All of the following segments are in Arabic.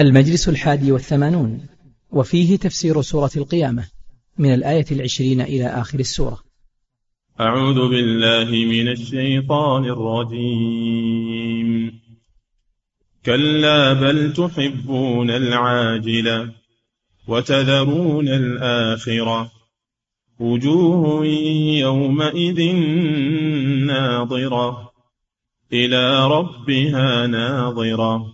المجلس الحادي والثمانون وفيه تفسير سورة القيامة من الآية العشرين إلى آخر السورة. أعوذ بالله من الشيطان الرجيم. كلا بل تحبون العاجلة وتذرون الآخرة. وجوه يومئذ ناظرة إلى ربها ناظرة.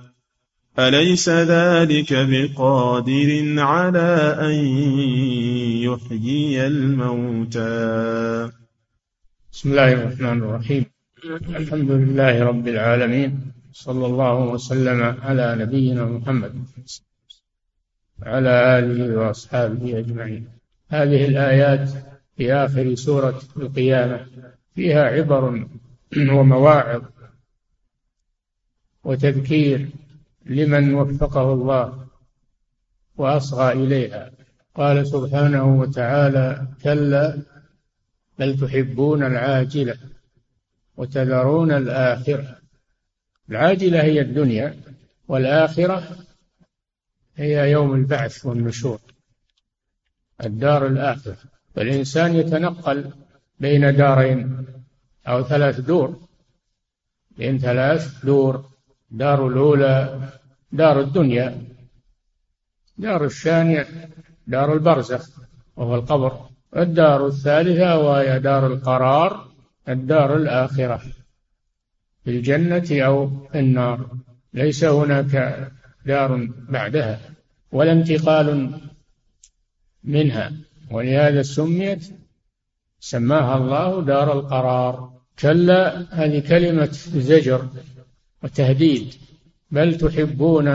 أليس ذلك بقادر على أن يحيي الموتى؟ بسم الله الرحمن الرحيم. الحمد لله رب العالمين. صلى الله وسلم على نبينا محمد وعلى آله وأصحابه أجمعين. هذه الآيات في آخر سورة القيامة فيها عبر ومواعظ وتذكير لمن وفقه الله وأصغى إليها. قال سبحانه وتعالى كلا بل تحبون العاجلة وتذرون الآخرة. العاجلة هي الدنيا والآخرة هي يوم البعث والنشور الدار الآخرة. فالإنسان يتنقل بين دارين أو ثلاث دور. بين ثلاث دور دار الأولى دار الدنيا دار الثانية دار البرزخ وهو القبر. الدار الثالثة وهي دار القرار الدار الآخرة في الجنة أو النار. ليس هناك دار بعدها ولا انتقال منها. ولهذا سميت سماها الله دار القرار كلا هذه كلمة زجر. وتهديد. بل تحبون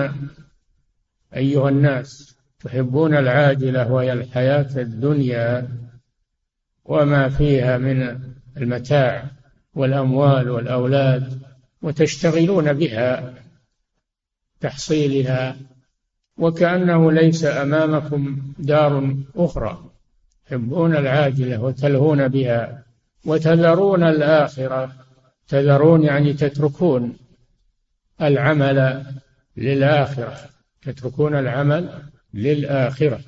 أيها الناس تحبون العاجلة وهي الحياة الدنيا وما فيها من المتاع والأموال والأولاد وتشتغلون بها تحصيلها وكأنه ليس أمامكم دار أخرى. تحبون العاجلة وتلهون بها وتذرون الآخرة تذرون يعني تتركون. العمل للآخرة تتركون العمل للآخرة.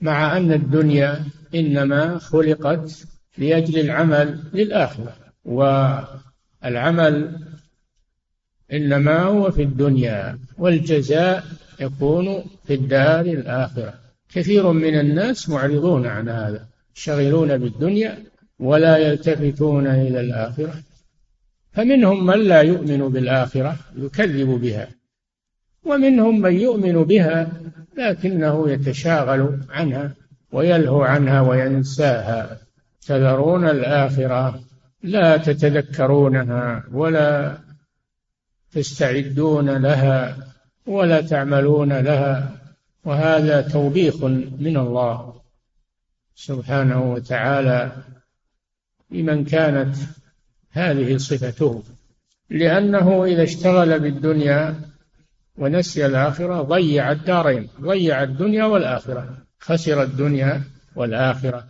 مع أن الدنيا إنما خلقت لأجل العمل للآخرة والعمل إنما هو في الدنيا والجزاء يكون في الدار الآخرة. كثير من الناس معرضون عن هذا شغلون بالدنيا ولا يلتفتون إلى الآخرة. فمنهم من لا يؤمن بالآخرة يكذب بها ومنهم من يؤمن بها لكنه يتشاغل عنها ويلهو عنها وينساها. تذرون الآخرة لا تتذكرونها ولا تستعدون لها ولا تعملون لها وهذا توبيخ من الله سبحانه وتعالى لمن كانت هذه صفته. لأنه إذا اشتغل بالدنيا ونسي الآخرة ضيع الدارين ضيع الدنيا والآخرة خسر الدنيا والآخرة.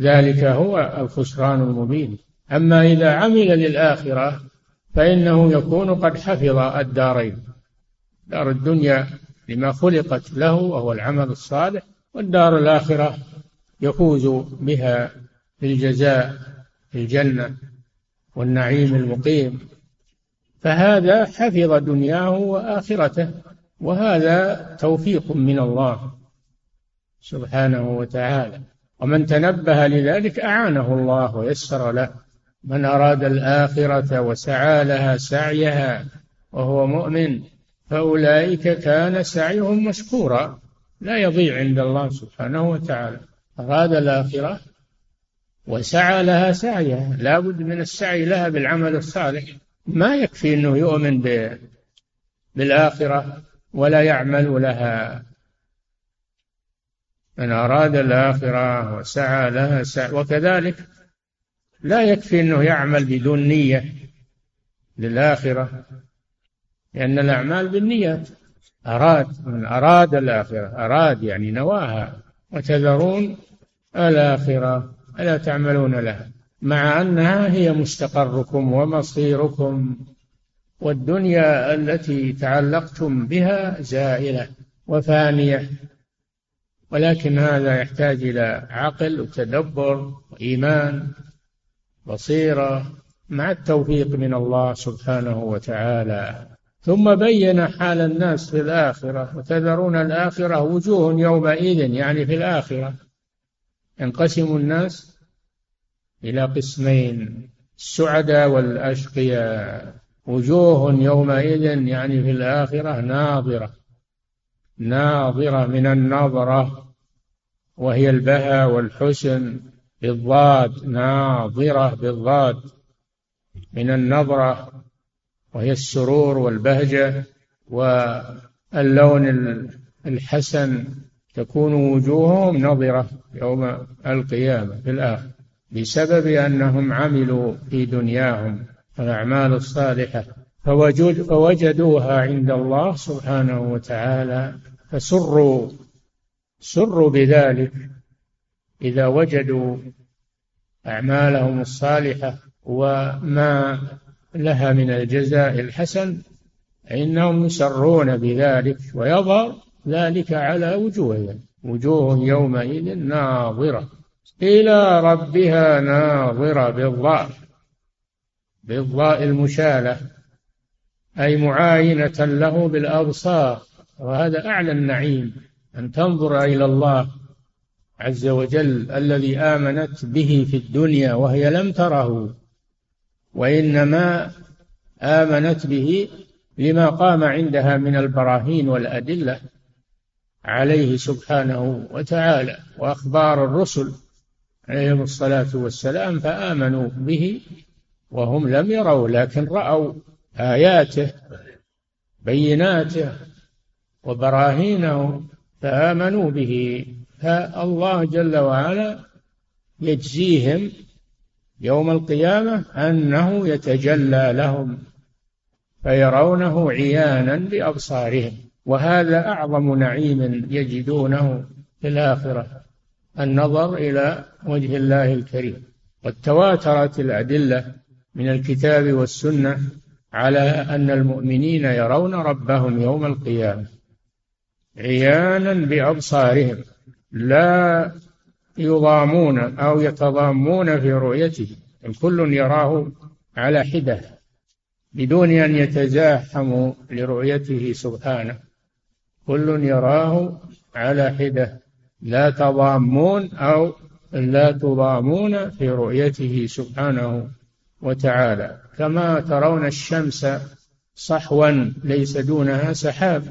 ذلك هو الخسران المبين. أما إذا عمل للآخرة فإنه يكون قد حفظ الدارين. دار الدنيا لما خلقت له وهو العمل الصالح والدار الآخرة يفوز بها بالجزاء في الجنة. والنعيم المقيم. فهذا حفظ دنياه وآخرته وهذا توفيق من الله سبحانه وتعالى. ومن تنبه لذلك أعانه الله ويسر له. من أراد الآخرة وسعى لها سعيها وهو مؤمن فأولئك كان سعيهم مشكورا. لا يضيع عند الله سبحانه وتعالى. أراد الآخرة وسعى لها سعيها. لا بد من السعي لها بالعمل الصالح. ما يكفي أنه يؤمن بالآخرة ولا يعمل لها. من أراد الآخرة وسعى لها سعي وكذلك لا يكفي أنه يعمل بدون نية للآخرة لأن الأعمال بالنيات. أراد من أراد الآخرة أراد يعني نواها. وتذرون الآخرة. ألا تعملون لها مع أنها هي مستقركم ومصيركم والدنيا التي تعلقتم بها زائلة وفانية. ولكن هذا يحتاج إلى عقل وتدبر وإيمان بصيرة مع التوفيق من الله سبحانه وتعالى. ثم بين حال الناس في الآخرة وتذرون الآخرة وجوه يومئذ يعني في الآخرة. ينقسم الناس إلى قسمين السعداء والأشقياء. وجوه يومئذ يعني في الآخرة ناظرة ناظرة من النظرة وهي البهى والحسن بالضاد ناظرة بالضاد من النظرة وهي السرور والبهجة واللون الحسن تكون وجوههم نظرة يوم القيامة في الآخر بسبب أنهم عملوا في دنياهم الأعمال الصالحة فوجد فوجدوها عند الله سبحانه وتعالى فسروا سروا بذلك. إذا وجدوا أعمالهم الصالحة وما لها من الجزاء الحسن فإنهم يسرون بذلك ويظهر ذلك على وجوههم وجوه يومئذ ناظرة. إلى ربها ناظرة بالضاء. بالضاء المشالة. أي معاينة له بالأبصار. وهذا أعلى النعيم. أن تنظر إلى الله عز وجل الذي آمنت به في الدنيا وهي لم تره. وإنما آمنت به لما قام عندها من البراهين والأدلة. عليه سبحانه وتعالى وأخبار الرسل عليهم الصلاة والسلام فآمنوا به وهم لم يروا لكن رأوا آياته بيناته وبراهينه فآمنوا به. فالله جل وعلا يجزيهم يوم القيامة أنه يتجلى لهم فيرونه عيانا بأبصارهم. وهذا أعظم نعيم يجدونه في الآخرة النظر إلى وجه الله الكريم. قد تواترت الأدلة من الكتاب والسنة على أن المؤمنين يرون ربهم يوم القيامة عيانا بأبصارهم لا يضامون أو يتضامون في رؤيته الكل يراه على حدة بدون أن يتزاحموا لرؤيته سبحانه. كل يراه على حدة. لا تضامون أو لا تضامون في رؤيته سبحانه وتعالى. كما ترون الشمس صحوا ليس دونها سحاب.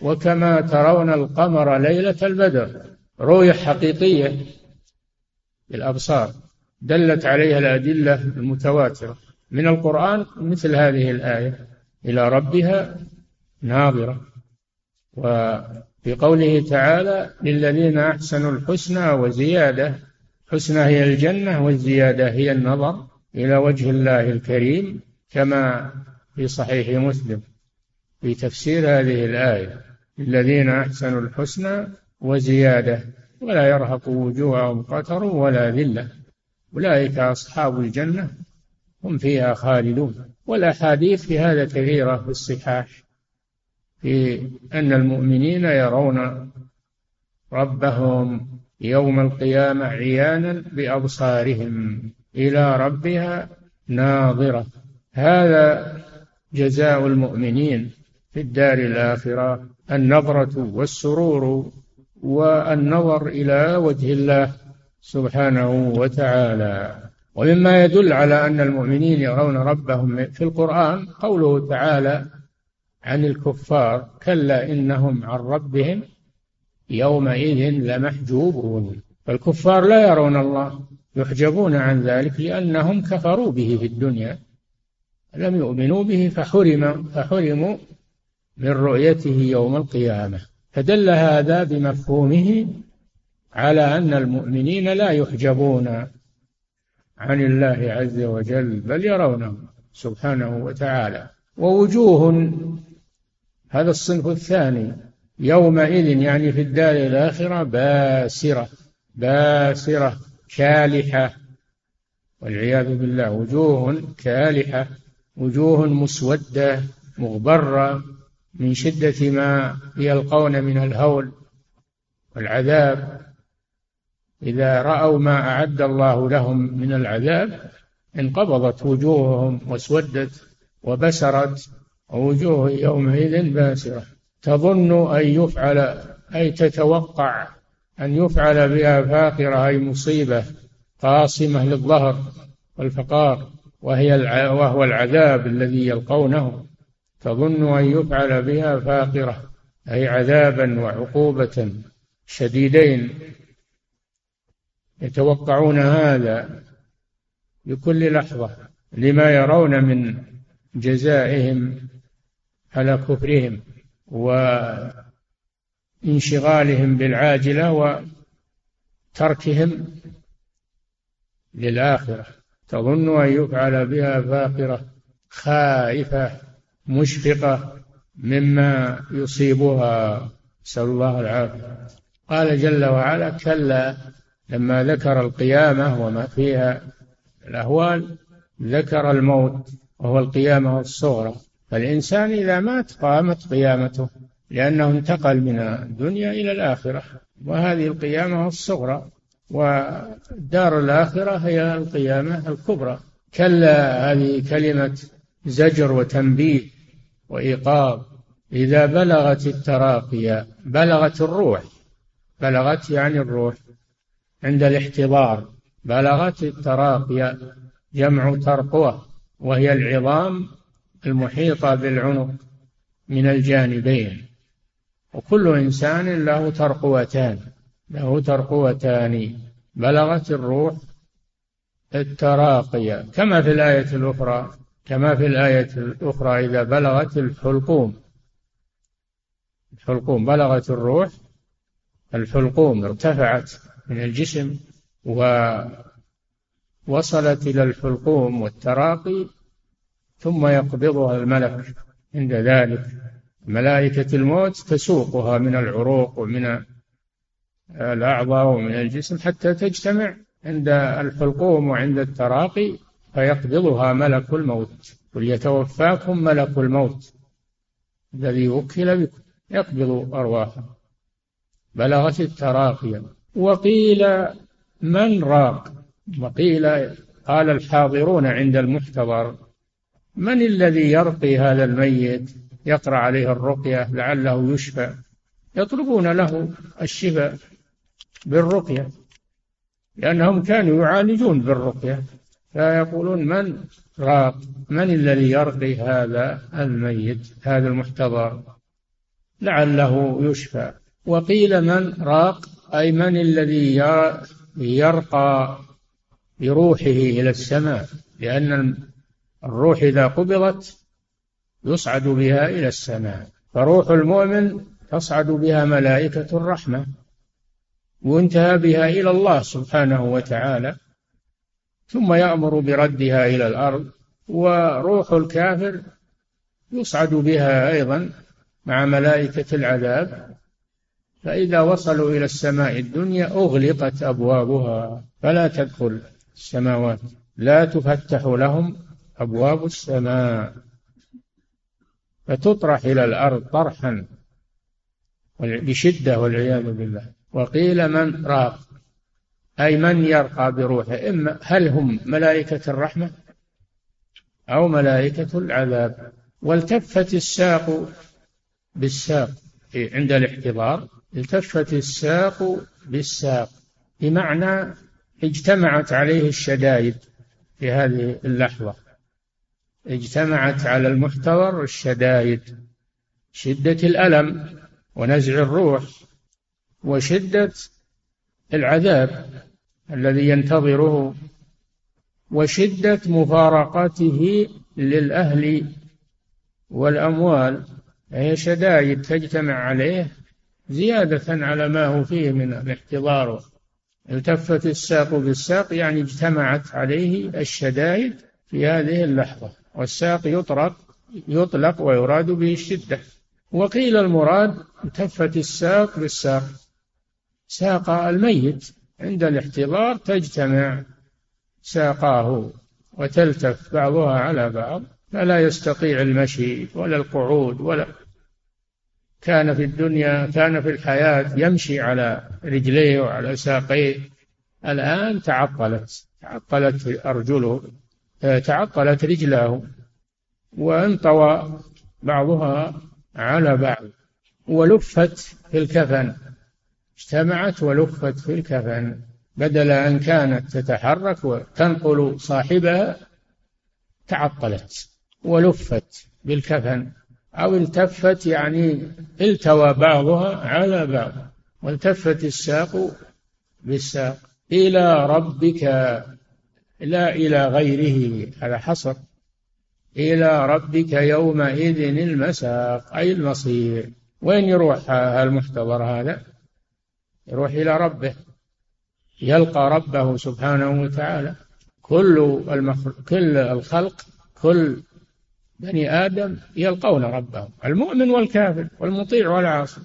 وكما ترون القمر ليلة البدر رؤية حقيقية بالأبصار دلت عليها الأدلة المتواترة. من القرآن مثل هذه الآية إلى ربها ناظرة. وفي قوله تعالى للذين أحسنوا الحسنى وزيادة حسنى هي الجنة والزيادة هي النظر إلى وجه الله الكريم كما في صحيح مسلم في تفسير هذه الآية. الذين أحسنوا الحسنى وزيادة ولا يرهق وجوههم قتر ولا ذلة. أولئك أصحاب الجنة هم فيها خالدون. والأحاديث في هذا كثيرة في الصحاح. في أن المؤمنين يرون ربهم يوم القيامة عيانا بأبصارهم إلى ربها ناظرة. هذا جزاء المؤمنين في الدار الآخرة النظرة والسرور والنظر إلى وجه الله سبحانه وتعالى. ومما يدل على أن المؤمنين يرون ربهم في القرآن قوله تعالى عن الكفار كلا إنهم عن ربهم يومئذ لمحجوبون. فالكفار لا يرون الله يحجبون عن ذلك لأنهم كفروا به في الدنيا لم يؤمنوا به فحرم فحرموا من رؤيته يوم القيامة. فدل هذا بمفهومه على أن المؤمنين لا يحجبون عن الله عز وجل بل يرونه سبحانه وتعالى. ووجوه هذا الصنف الثاني. يومئذ يعني في الدار الآخرة باسرة باسرة كالحة. والعياذ بالله وجوه كالحة وجوه مسودة مغبرة من شدة ما يلقون من الهول والعذاب. إذا رأوا ما أعد الله لهم من العذاب انقبضت وجوههم واسودت وبسرت. وجوه يومئذ باسرة. تظن أن يفعل أي تتوقع أن يفعل بها فاقرة أي مصيبة قاصمة للظهر والفقار وهي وهو العذاب الذي يلقونه. تظن أن يفعل بها فاقرة أي عذابا وعقوبة شديدين. يتوقعون هذا بكل لحظة لما يرون من جزائهم على كفرهم وانشغالهم بالعاجلة وتركهم للآخرة. تظن أن يفعل بها فاقرة خائفة مشفقة مما يصيبها. نسأل الله العافية. قال جل وعلا كلا لما ذكر القيامة وما فيها الأهوال ذكر الموت وهو القيامة الصغرى. فالإنسان إذا مات قامت قيامته لأنه انتقل من الدنيا إلى الآخرة. وهذه القيامة الصغرى والدار الآخرة هي القيامة الكبرى. كلا هذه كلمة زجر وتنبيه وإيقاظ. إذا بلغت التراقي بلغت الروح. بلغت يعني الروح. عند الاحتضار بلغت التراقي جمع ترقوة وهي العظام المحيطة بالعنق من الجانبين. وكل إنسان له ترقوتان له ترقوتان. بلغت الروح التراقي كما في الآية الأخرى كما في الآية الأخرى إذا بلغت الحلقوم. الحلقوم بلغت الروح الحلقوم ارتفعت من الجسم ووصلت إلى الحلقوم والتراقي. ثم يقبضها الملك. عند ذلك ملائكة الموت تسوقها من العروق ومن الأعضاء ومن الجسم حتى تجتمع عند الحلقوم وعند التراقي فيقبضها ملك الموت. قل يتوفاكم ملك الموت الذي وكل بكم. يقبض أرواحهم بلغت التراقي. وقيل من راق؟ وقيل قال الحاضرون عند المحتضر. من الذي يرقي هذا الميت يقرأ عليه الرقية لعله يشفى؟ يطلبون له الشفاء بالرقية لأنهم كانوا يعالجون بالرقية. فيقولون من راق من الذي يرقي هذا الميت هذا المحتضر؟ لعله يشفى. وقيل من راق أي من الذي يرقى بروحه إلى السماء لأن الروح إذا قبضت يصعد بها إلى السماء. فروح المؤمن تصعد بها ملائكة الرحمة وانتهى بها إلى الله سبحانه وتعالى ثم يأمر بردها إلى الأرض وروح الكافر يصعد بها أيضا مع ملائكة العذاب. فإذا وصلوا إلى السماء الدنيا أغلقت أبوابها. فلا تدخل السماوات لا تفتح لهم أبواب السماء. فتطرح إلى الأرض طرحا بشدة والعياذ بالله. وقيل من راق؟ أي من يرقى بروحه؟ إما هل هم ملائكة الرحمة أو ملائكة العذاب؟ والتفت الساق بالساق عند الاحتضار. التفت الساق بالساق. بمعنى اجتمعت عليه الشدائد في هذه اللحظة. اجتمعت على المحتضر الشدائد شدة الألم ونزع الروح وشدة العذاب الذي ينتظره وشدة مفارقته للأهل والأموال. هي شدائد تجتمع عليه زيادة على ما هو فيه من الاحتضار. التفت الساق بالساق يعني اجتمعت عليه الشدائد في هذه اللحظة. والساق يطرق يطلق ويراد به الشدة. وقيل المراد التفت الساق بالساق. ساق الميت. عند الاحتضار تجتمع ساقاه وتلتف بعضها على بعض فلا يستطيع المشي ولا القعود ولا كان في الدنيا كان في الحياة يمشي على رجليه وعلى ساقيه. الآن تعطلت. تعطلت أرجله. تعطلت رجلاه وانطوى بعضها على بعض ولفت في الكفن. اجتمعت ولفت في الكفن. بدل أن كانت تتحرك وتنقل صاحبها تعطلت ولفت بالكفن. أو التفت يعني التوى بعضها على بعض. والتفت الساق بالساق. إلى ربك لا إلى غيره هذا حصر. إلى ربك يومئذ المساق أي المصير. وين يروح المحتضر هذا؟ يروح إلى ربه. يلقى ربه سبحانه وتعالى. كل كل الخلق كل بني آدم يلقون ربهم المؤمن والكافر والمطيع والعاصي.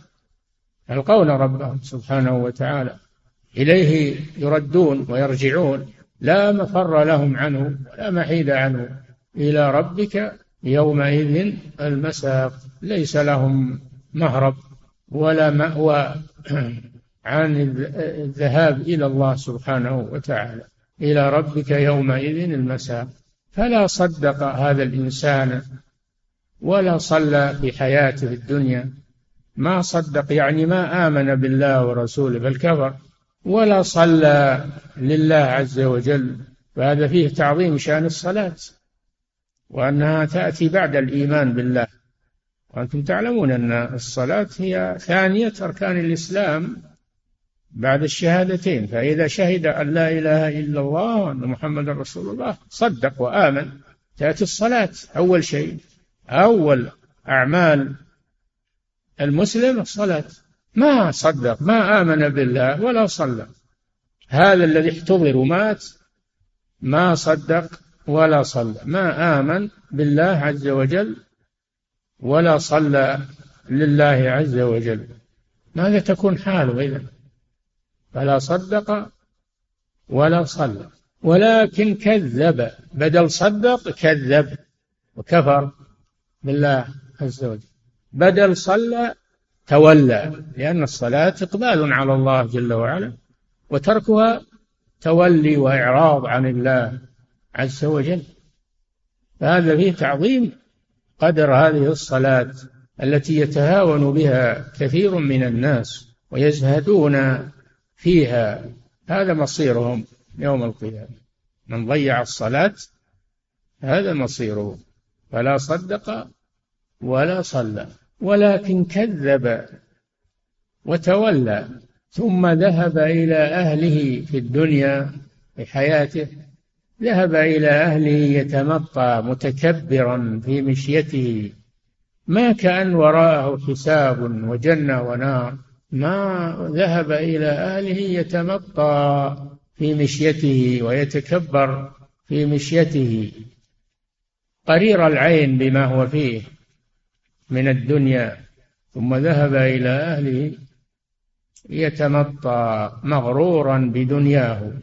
يلقون ربهم سبحانه وتعالى. إليه يردون ويرجعون. لا مفر لهم عنه ولا محيد عنه إلى ربك يومئذ المساق. ليس لهم مهرب ولا مأوى عن الذهاب إلى الله سبحانه وتعالى. إلى ربك يومئذ المساق. فلا صدق هذا الإنسان ولا صلى في حياته الدنيا. ما صدق يعني ما آمن بالله ورسوله بل كفر. ولا صلى لله عز وجل. فهذا فيه تعظيم شأن الصلاة وأنها تأتي بعد الإيمان بالله. وأنتم تعلمون أن الصلاة هي ثانية أركان الإسلام بعد الشهادتين. فإذا شهد أن لا إله إلا الله وأن محمد رسول الله صدق وآمن. تأتي الصلاة أول شيء. أول أعمال المسلم الصلاة. ما صدق. ما آمن بالله ولا صلى. هذا الذي احتضر ومات ما صدق ولا صلى. ما آمن بالله عز وجل ولا صلى لله عز وجل. ماذا تكون حاله إذا فلا صدق ولا صلى. ولكن كذب. بدل صدق كذب وكفر بالله عز وجل. بدل صلى تولى لأن الصلاة إقبال على الله جل وعلا وتركها تولي وإعراض عن الله عز وجل. فهذا فيه تعظيم قدر هذه الصلاة التي يتهاون بها كثير من الناس ويزهدون فيها. هذا مصيرهم يوم القيامة. من ضيع الصلاة هذا مصيره. فلا صدق ولا صلى. ولكن كذب وتولى ثم ذهب إلى أهله في الدنيا في حياته. ذهب إلى أهله يتمطى متكبرا في مشيته. ما كأن وراءه حساب وجنة ونار. ما ذهب إلى أهله يتمطى في مشيته ويتكبر في مشيته. قرير العين بما هو فيه. من الدنيا ثم ذهب إلى أهله يتمطى مغرورا بدنياه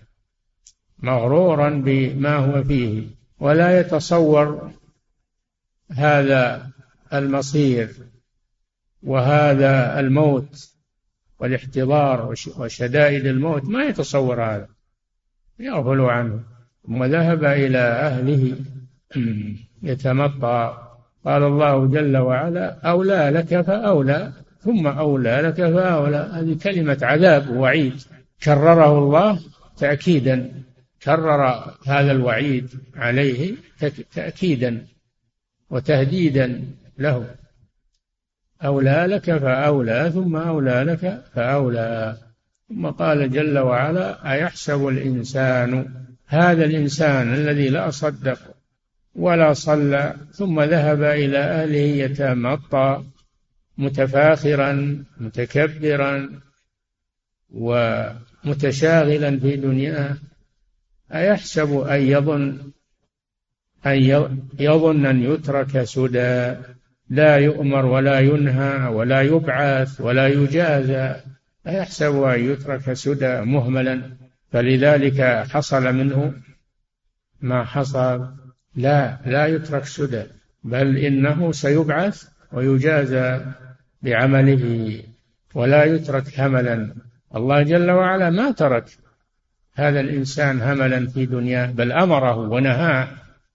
مغرورا بما هو فيه ولا يتصور هذا المصير وهذا الموت والاحتضار وشدائد الموت ما يتصور هذا يغفل عنه. ثم ذهب إلى أهله يتمطى قال الله جل وعلا أولى لك فأولى ثم أولى لك فأولى. هذه كلمة عذاب ووعيد. كرره الله تأكيدا. كرر هذا الوعيد عليه تأكيدا وتهديدا له. أولى لك فأولى ثم أولى لك فأولى. ثم قال جل وعلا أيحسب الإنسان؟ هذا الإنسان الذي لا صدق ولا صلى ثم ذهب إلى أهله يتمطى متفاخرا متكبرا ومتشاغلا في دنياه. أيحسب أن يظن أن يظن أن يترك سدى. لا يؤمر ولا ينهى ولا يبعث ولا يجازى. أيحسب أن يترك سدى مهملا. فلذلك حصل منه ما حصل. لا لا يترك سدى بل إنه سيبعث ويجازى بعمله ولا يترك هملا. الله جل وعلا ما ترك هذا الإنسان هملا في دنياه بل أمره ونهاه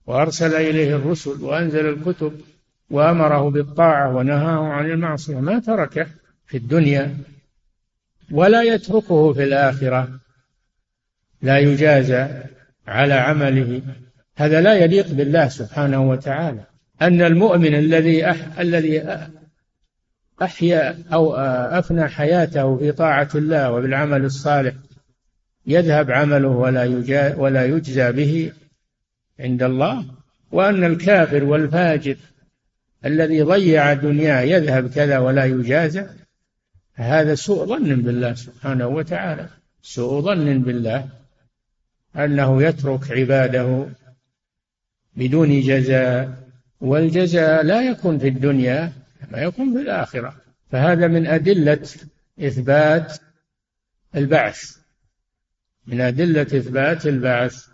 وأرسل إليه الرسل وأنزل الكتب وأمره بالطاعة ونهاه عن المعصية. ما تركه في الدنيا ولا يتركه في الآخرة. لا يجازى على عمله. هذا لا يليق بالله سبحانه وتعالى. أن المؤمن الذي أح... الذي أحيا أو أفنى حياته في طاعة الله وبالعمل الصالح يذهب عمله ولا يجا ولا يجزى به عند الله؟ وأن الكافر والفاجر الذي ضيع دنياه يذهب كذا ولا يجازى؟ هذا سوء ظن بالله سبحانه وتعالى. سوء ظن بالله أنه يترك عباده بدون جزاء والجزاء لا يكون في الدنيا ما يكون في الآخرة. فهذا من أدلة إثبات البعث. من أدلة إثبات البعث.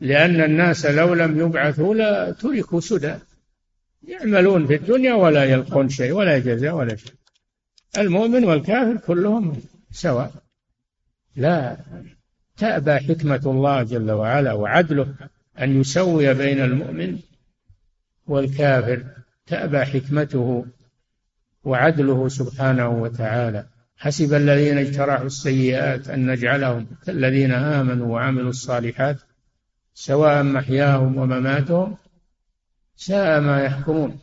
لأن الناس لو لم يبعثوا لا تركوا سدى. يعملون في الدنيا ولا يلقون شيء ولا جزاء ولا شيء. المؤمن والكافر كلهم سواء. لا تأبى حكمة الله جل وعلا وعدله. أن يسوي بين المؤمن والكافر تأبى حكمته وعدله سبحانه وتعالى. حسب الذين اجترحوا السيئات أن نجعلهم كالذين آمنوا وعملوا الصالحات سواء محياهم ومماتهم ساء ما يحكمون.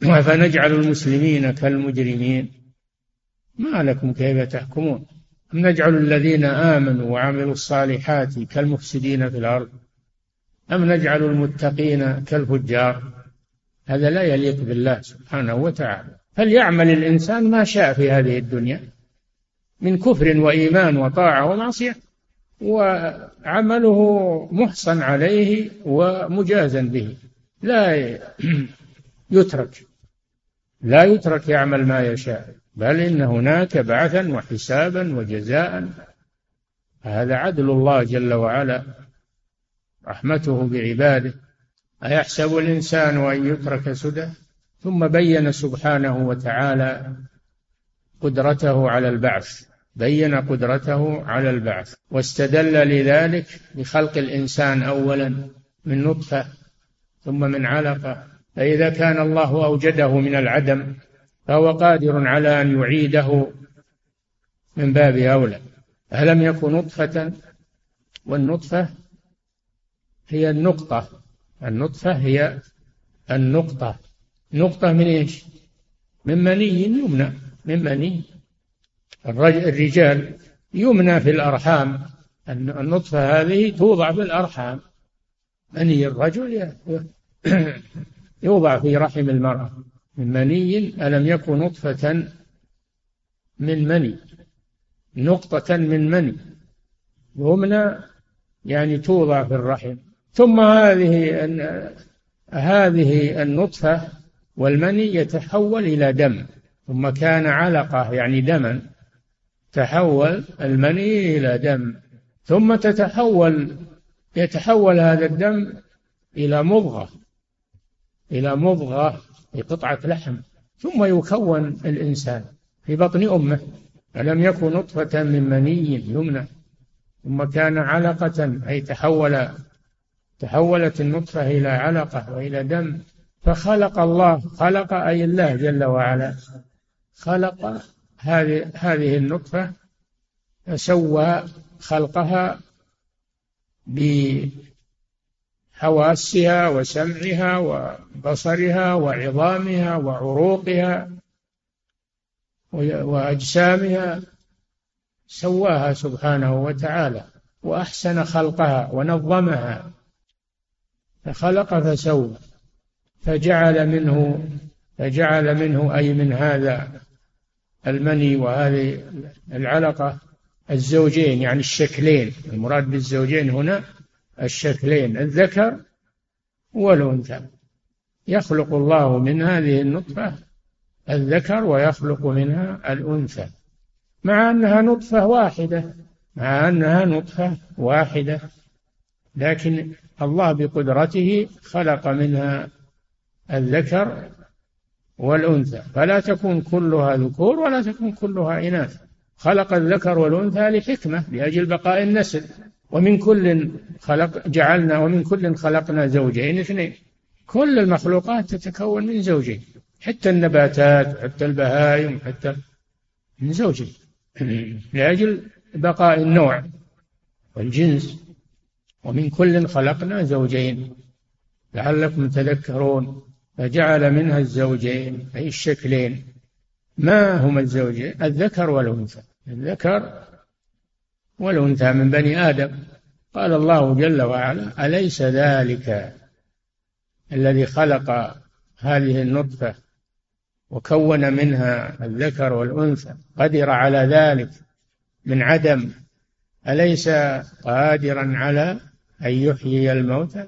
فنجعل المسلمين كالمجرمين؟ ما لكم كيف تحكمون؟ أم نجعل الذين آمنوا وعملوا الصالحات كالمفسدين في الأرض؟ أم نجعل المتقين كالفجار؟ هذا لا يليق بالله سبحانه وتعالى. فليعمل الإنسان ما شاء في هذه الدنيا من كفر وإيمان وطاعة ومعصية وعمله محصن عليه ومجازا به. لا يترك لا يترك يعمل ما يشاء بل إن هناك بعثا وحسابا وجزاء. هذا عدل الله جل وعلا. رحمته بعباده أيحسب الإنسان أن يترك سدى؟ ثم بين سبحانه وتعالى قدرته على البعث بين قدرته على البعث واستدل لذلك بخلق الإنسان أولا من نطفة ثم من علقة فإذا كان الله أوجده من العدم فهو قادر على أن يعيده من باب أولى. ألم يكن نطفة؟ والنطفة هي النقطة. النطفة هي النقطة. نقطة من إيش؟ من مني يمنى من مني. الرجال يمنى في الأرحام. النطفة هذه توضع في الأرحام. مني الرجل يوضع في رحم المرأة. من مني ألم يكن نطفة من مني؟ نقطة من مني. يمنى يعني توضع في الرحم. ثم هذه هذه النطفة والمني يتحول إلى دم ثم كان علقة يعني دما تحول المني إلى دم ثم تتحول يتحول هذا الدم إلى مضغة إلى مضغة قطعة لحم ثم يكون الإنسان في بطن أمه ألم يكن نطفة من مني يمنى ثم كان علقة أي تحول تحولت النطفة إلى علقة وإلى دم فخلق الله خلق أي الله جل وعلا. خلق هذه النطفة فسوى خلقها بحواسها وسمعها وبصرها وعظامها وعروقها وأجسامها. سواها سبحانه وتعالى وأحسن خلقها ونظمها. فخلق فسوى فجعل منه فجعل منه أي من هذا المني وهذه العلقة الزوجين يعني الشكلين. المراد بالزوجين هنا الشكلين الذكر والأنثى. يخلق الله من هذه النطفة الذكر ويخلق منها الأنثى. مع أنها نطفة واحدة مع أنها نطفة واحدة. لكن الله بقدرته خلق منها الذكر والأنثى. فلا تكون كلها ذكور ولا تكون كلها إناث. خلق الذكر والأنثى لحكمة لأجل بقاء النسل. ومن كل خلق جعلنا ومن كل خلقنا زوجين اثنين. كل المخلوقات تتكون من زوجين. حتى النباتات حتى البهائم حتى من زوجين. لأجل بقاء النوع. والجنس. ومن كل خلقنا زوجين. لعلكم تذكرون فجعل منها الزوجين أي الشكلين. ما هما الزوجين؟ الذكر والأنثى. الذكر والأنثى من بني آدم. قال الله جل وعلا أليس ذلك الذي خلق هذه النطفة وكون منها الذكر والأنثى؟ قدر على ذلك من عدم. أليس قادرا على أن يحيي الموتى.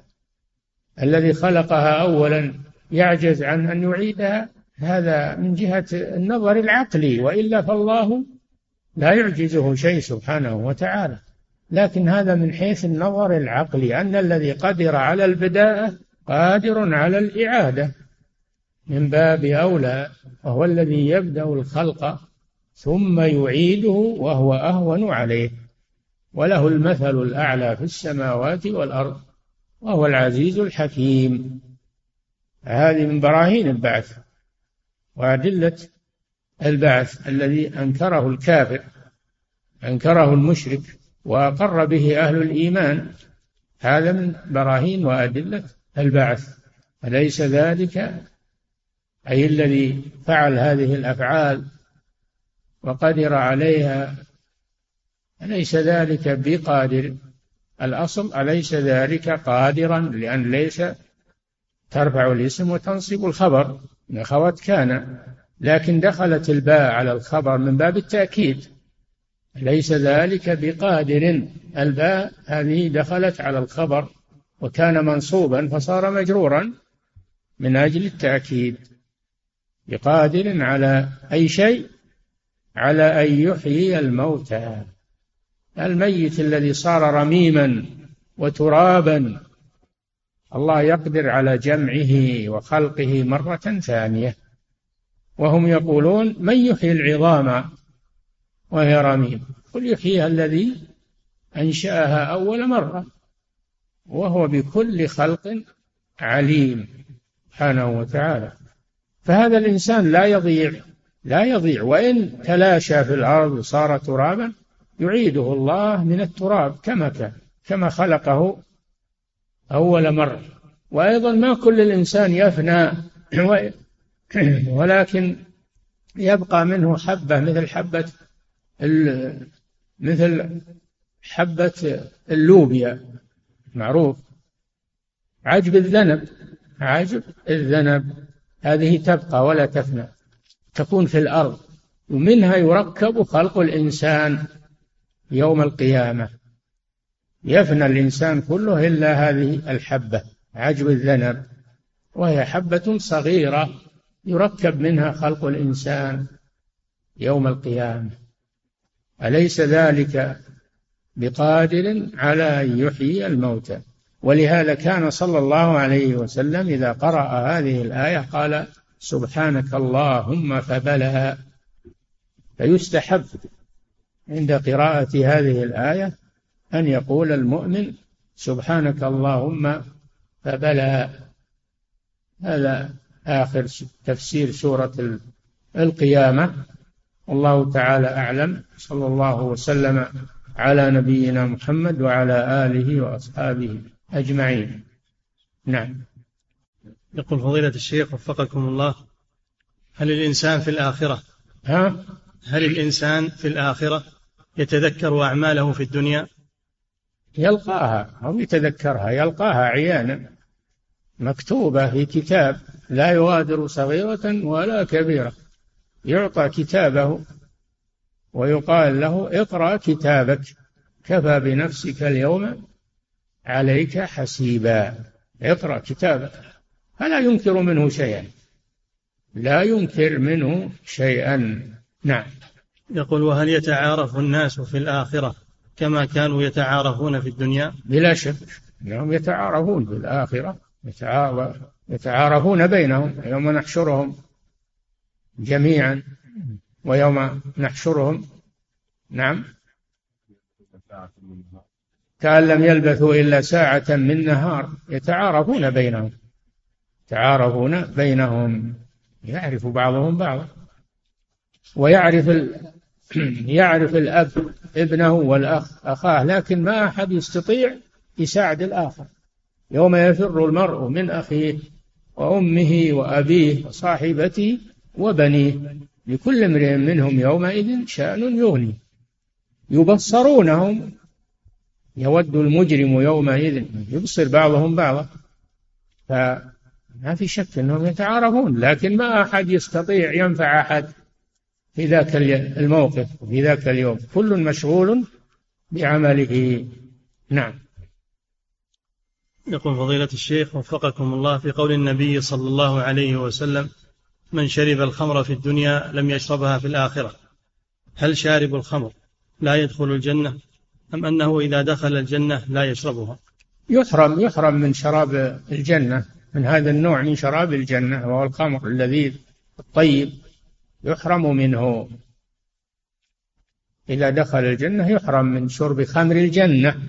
الذي خلقها أولا يعجز عن أن يعيدها. هذا من جهة النظر العقلي وإلا فالله لا يعجزه شيء سبحانه وتعالى. لكن هذا من حيث النظر العقلي أن الذي قدر على البداءة قادر على الإعادة. من باب أولى وهو الذي يبدأ الخلق ثم يعيده وهو أهون عليه. وله المثل الأعلى في السماوات والأرض وهو العزيز الحكيم. هذه من براهين البعث وأدلة البعث الذي أنكره الكافر أنكره المشرك وأقر به أهل الإيمان. هذا من براهين وأدلة البعث. أليس ذلك؟ أي الذي فعل هذه الأفعال وقدر عليها أليس ذلك بقادر؟ الأصل أليس ذلك قادرا؟ لأن ليس ترفع الاسم وتنصب الخبر. من أخوات كان. لكن دخلت الباء على الخبر من باب التأكيد. ليس ذلك بقادر؟ الباء هذه دخلت على الخبر وكان منصوبا فصار مجرورا من أجل التأكيد. بقادر على أي شيء؟ على أن يحيي الموتى. الميت الذي صار رميما وترابا الله يقدر على جمعه وخلقه مرة ثانية. وهم يقولون من يحيي العظام وهي رميم؟ قل يحييها الذي أنشأها أول مرة وهو بكل خلق عليم سبحانه وتعالى. فهذا الإنسان لا يضيع لا يضيع. وإن تلاشى في الأرض وصار ترابا يعيده الله من التراب كما كان كما خلقه أول مرة وأيضا ما كل الإنسان يفنى ولكن يبقى منه حبة مثل حبة مثل حبة اللوبيا. معروف. عجب الذنب. عجب الذنب. هذه تبقى ولا تفنى. تكون في الأرض. ومنها يركب خلق الإنسان. يوم القيامة. يفنى الإنسان كله إلا هذه الحبة عجب الذنب. وهي حبة صغيرة يركب منها خلق الإنسان يوم القيامة. أليس ذلك بقادر على أن يحيي الموتى؟ ولهذا كان صلى الله عليه وسلم إذا قرأ هذه الآية قال سبحانك اللهم فبلى. فيستحب عند قراءة هذه الآية أن يقول المؤمن سبحانك اللهم فبلى. هذا آخر تفسير سورة القيامة. والله تعالى أعلم. صلى الله وسلم على نبينا محمد وعلى آله وأصحابه أجمعين. نعم. يقول فضيلة الشيخ وفقكم الله هل الإنسان في الآخرة؟ ها؟ هل الإنسان في الآخرة؟ يتذكر أعماله في الدنيا؟ يلقاها أو يتذكرها يلقاها عيانا. مكتوبة في كتاب لا يغادر صغيرة ولا كبيرة. يعطى كتابه ويقال له اقرأ كتابك كفى بنفسك اليوم عليك حسيبا. اقرأ كتابك. فلا ينكر منه شيئا. لا ينكر منه شيئا. نعم. يقول وهل يتعارف الناس في الآخرة كما كانوا يتعارفون في الدنيا؟ بلا شك. انهم يتعارفون في الآخرة. يتعارفون بينهم. يوم نحشرهم جميعا ويوم نحشرهم. نعم. كأن لم يلبثوا إلا ساعة من نهار. يتعارفون بينهم. يتعارفون بينهم. يعرف بعضهم بعضا. ويعرف. يعرف الأب ابنه والأخ أخاه لكن ما أحد يستطيع يساعد الآخر. يوم يفر المرء من أخيه وأمه وأبيه وصاحبته وبنيه لكل امرئ منهم يومئذ شأن يغني. يبصرونهم يود المجرم يومئذ يبصر بعضهم بعضا. فما في شك أنهم يتعارفون لكن ما أحد يستطيع ينفع أحد في ذاك الموقف في ذاك اليوم. كل مشغول بعمله. نعم. يقول فضيلة الشيخ وفقكم الله في قول النبي صلى الله عليه وسلم من شرب الخمر في الدنيا لم يشربها في الآخرة. هل شارب الخمر لا يدخل الجنة أم أنه إذا دخل الجنة لا يشربها؟ يحرم يحرم من شراب الجنة من هذا النوع من شراب الجنة وهو الخمر اللذيذ الطيب. يحرم منه. إذا دخل الجنة يحرم من شرب خمر الجنة.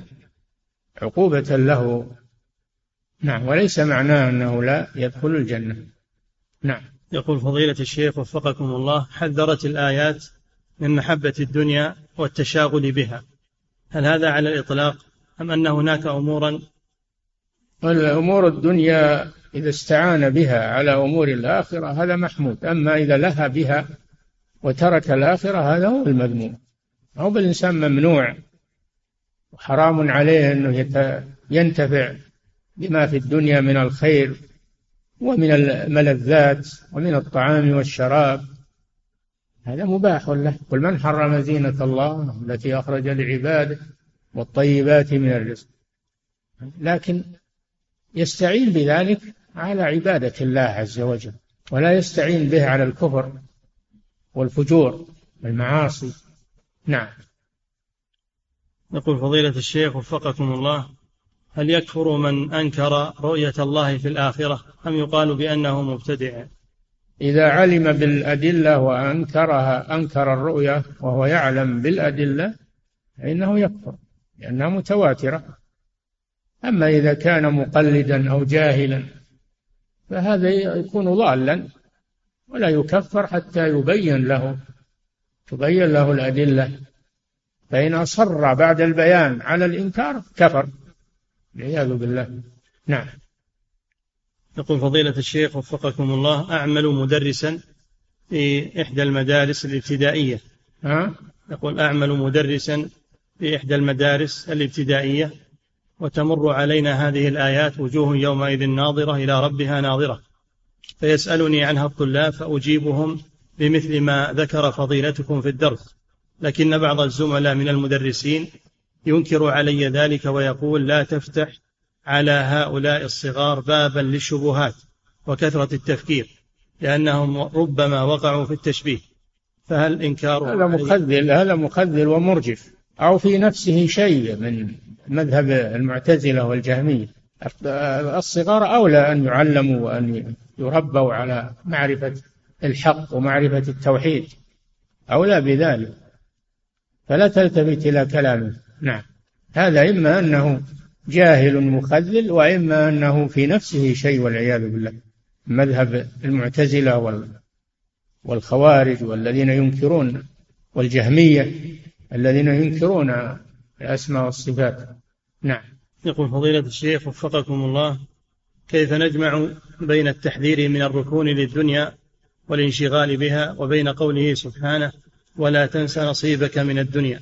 عقوبة له. نعم وليس معناه أنه لا يدخل الجنة. نعم. يقول فضيلة الشيخ وفقكم الله حذرت الآيات من محبة الدنيا والتشاغل بها. هل هذا على الإطلاق أم أن هناك أمورا؟ الأمور الدنيا إذا استعان بها على أمور الآخرة هذا محمود أما إذا لها بها وترك الآخرة هذا هو المذموم. هو بالإنسان ممنوع وحرام عليه أنه ينتفع بما في الدنيا من الخير ومن الملذات ومن الطعام والشراب. هذا مباح له. قل من حرم زينة الله التي أخرج لعباده والطيبات من الرزق؟ لكن يستعين بذلك على عبادة الله عز وجل ولا يستعين به على الكفر والفجور والمعاصي. نعم. يقول فضيلة الشيخ وفقكم الله هل يكفر من أنكر رؤية الله في الآخرة أم يقال بأنه مبتدع؟ إذا علم بالأدلة وأنكرها أنكر الرؤية وهو يعلم بالأدلة فإنه يكفر لأنها متواترة. أما إذا كان مقلدا أو جاهلا فهذا يكون ضالا ولا يكفر حتى يبين له تبين له الأدلة. فإن أصر بعد البيان على الإنكار كفر. والعياذ بالله. نعم. يقول فضيلة الشيخ وفقكم الله أعمل مدرسا في إحدى المدارس الابتدائية. ها؟ يقول أعمل مدرسا في إحدى المدارس الابتدائية. وتمر علينا هذه الآيات وجوه يومئذ ناظرة إلى ربها ناظرة. فيسألني عنها الطلاب فأجيبهم بمثل ما ذكر فضيلتكم في الدرس. لكن بعض الزملاء من المدرسين ينكر علي ذلك ويقول لا تفتح على هؤلاء الصغار بابا للشبهات وكثرة التفكير لأنهم ربما وقعوا في التشبيه. فهل إنكار هذا مخذل هذا مخذل ومرجف. أو في نفسه شيء من مذهب المعتزلة والجهمية. الصغار أولى أن يعلموا وأن يربوا على معرفة الحق ومعرفة التوحيد. أولى بذلك. فلا تلتفت إلى كلامه. نعم. هذا إما أنه جاهل مخذل وإما أنه في نفسه شيء والعياذ بالله. مذهب المعتزلة والخوارج والذين ينكرون والجهمية الذين ينكرون الأسماء والصفات. نعم. يقول فضيلة الشيخ وفقكم الله كيف نجمع بين التحذير من الركون للدنيا والانشغال بها وبين قوله سبحانه ولا تنس نصيبك من الدنيا؟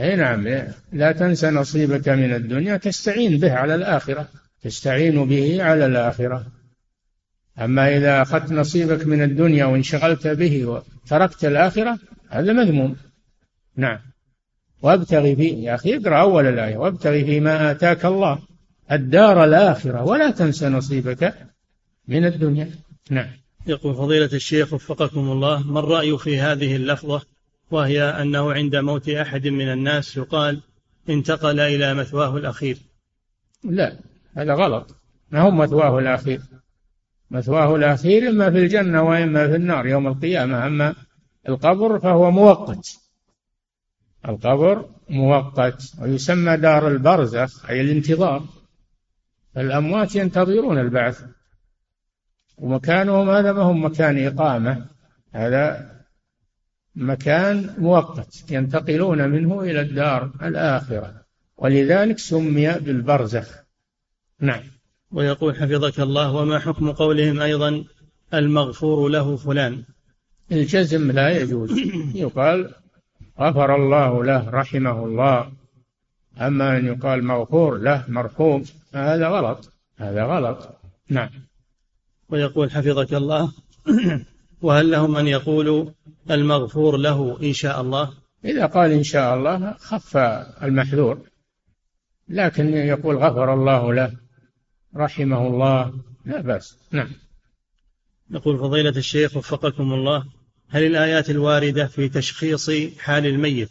أي نعم لا تنس نصيبك من الدنيا تستعين به على الآخرة تستعين به على الآخرة. أما إذا أخذت نصيبك من الدنيا وانشغلت به وتركت الآخرة هذا مذموم. نعم. وابتغي في يا أخي اقرأ أول الآية وابتغي فيما آتاك الله الدار الآخرة ولا تنس نصيبك من الدنيا. نعم. يقول فضيلة الشيخ وفقكم الله ما الرأي في هذه اللفظة؟ وهي أنه عند موت أحد من الناس يقال انتقل إلى مثواه الأخير. لا هذا غلط. ما هو مثواه الأخير؟ مثواه الأخير إما في الجنة وإما في النار يوم القيامة أما القبر فهو مؤقت. القبر مؤقت ويسمى دار البرزخ أي الانتظار. الأموات ينتظرون البعث. ومكانهم هذا ما هو مكان إقامة. هذا مكان مؤقت ينتقلون منه إلى الدار الآخرة. ولذلك سمي بالبرزخ. نعم. ويقول حفظك الله وما حكم قولهم أيضا؟ المغفور له فلان. الجزم لا يجوز. يقال غفر الله له رحمه الله. أما أن يقال مغفور له مرحوم. هذا غلط. هذا غلط. نعم. ويقول حفظك الله وهل لهم أن يقولوا المغفور له إن شاء الله؟ إذا قال إن شاء الله خف المحذور. لكن يقول غفر الله له رحمه الله لا بأس. نعم. يقول فضيلة الشيخ وفقكم الله هل الآيات الواردة في تشخيص حال الميت؟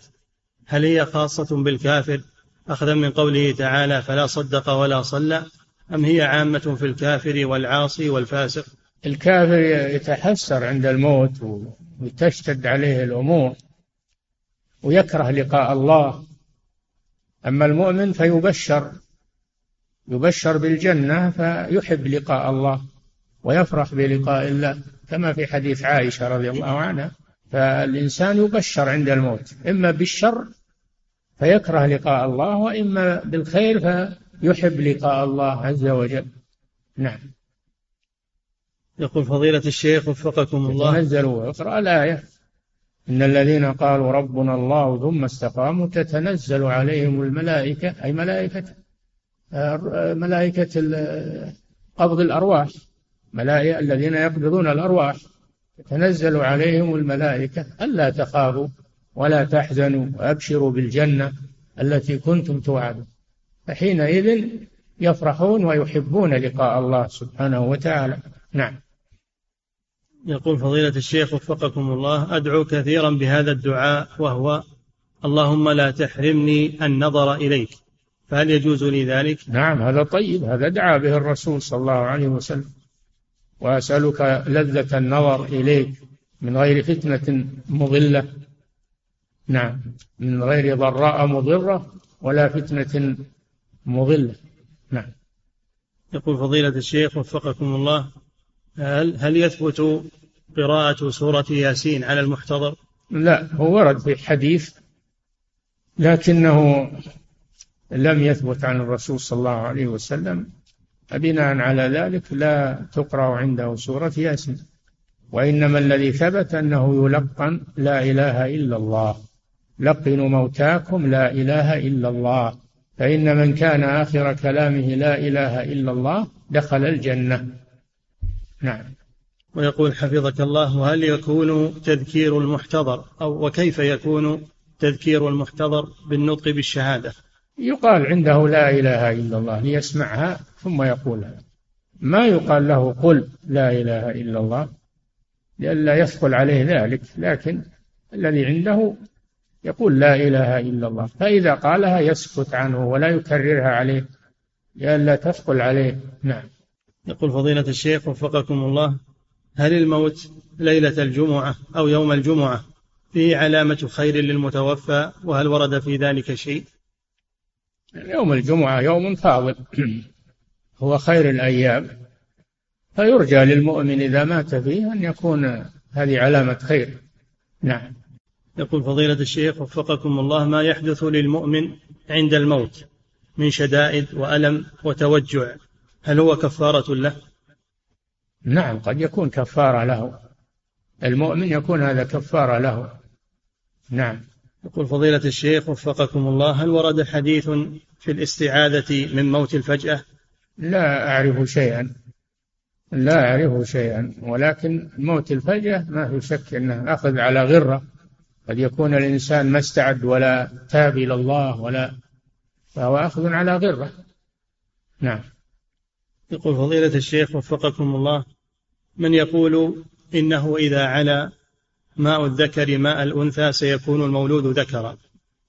هل هي خاصة بالكافر؟ أخذا من قوله تعالى فلا صدق ولا صلى أم هي عامة في الكافر والعاصي والفاسق؟ الكافر يتحسر عند الموت وتشتد عليه الأمور ويكره لقاء الله. أما المؤمن فيبشر يبشر بالجنة فيحب لقاء الله ويفرح بلقاء الله. كما في حديث عائشة رضي الله عنها فالإنسان يبشر عند الموت إما بالشر فيكره لقاء الله وإما بالخير فيحب لقاء الله عز وجل. نعم. يقول فضيلة الشيخ وفقكم الله. تنزلوا اقرأ الآية. إن الذين قالوا ربنا الله ثم استقاموا تتنزل عليهم الملائكة أي ملائكة ملائكة قبض الأرواح. ملائكة الذين يقبضون الأرواح. تتنزل عليهم الملائكة ألا تخافوا ولا تحزنوا وأبشروا بالجنة التي كنتم توعدون. فحينئذ يفرحون ويحبون لقاء الله سبحانه وتعالى. نعم. يقول فضيلة الشيخ وفقكم الله أدعو كثيرا بهذا الدعاء وهو اللهم لا تحرمني النظر إليك فهل يجوز لي ذلك؟ نعم هذا طيب هذا دعا به الرسول صلى الله عليه وسلم. وأسألك لذة النظر إليك من غير فتنة مضلة. نعم من غير ضراء مضرة ولا فتنة مضلة. نعم. يقول فضيلة الشيخ وفقكم الله هل هل يثبت قراءة سورة ياسين على المحتضر؟ لا هو ورد في حديث لكنه لم يثبت عن الرسول صلى الله عليه وسلم. فبناء على ذلك لا تقرأ عنده سورة ياسين. وإنما الذي ثبت أنه يلقن لا إله إلا الله. لقنوا موتاكم لا إله إلا الله. فإن من كان آخر كلامه لا إله إلا الله دخل الجنة. نعم. ويقول حفظك الله وهل يكون تذكير المحتضر أو وكيف يكون تذكير المحتضر بالنطق بالشهادة؟ يقال عنده لا إله إلا الله ليسمعها ثم يقولها. ما يقال له قل لا إله إلا الله لئلا يثقل عليه ذلك لكن الذي عنده يقول لا إله إلا الله. فإذا قالها يسكت عنه ولا يكررها عليه لئلا تثقل عليه. نعم. يقول فضيلة الشيخ وفقكم الله هل الموت ليلة الجمعة أو يوم الجمعة فيه علامة خير للمتوفى؟ وهل ورد في ذلك شيء؟ يوم الجمعة يوم فاضل. هو خير الأيام. فيرجى للمؤمن إذا مات فيه أن يكون هذه علامة خير. نعم. يقول فضيلة الشيخ وفقكم الله ما يحدث للمؤمن عند الموت من شدائد وألم وتوجع؟ هل هو كفارة له؟ نعم قد يكون كفارة له. المؤمن يكون هذا كفارة له. نعم. يقول فضيلة الشيخ وفقكم الله هل ورد حديث في الاستعاذة من موت الفجأة؟ لا أعرف شيئا لا أعرف شيئا ولكن موت الفجأة ما في شك أنه أخذ على غرة. قد يكون الإنسان ما استعد ولا تاب إلى الله ولا فهو أخذ على غرة. نعم. يقول فضيلة الشيخ وفقكم الله من يقول إنه إذا علا ماء الذكر ماء الأنثى سيكون المولود ذكرا.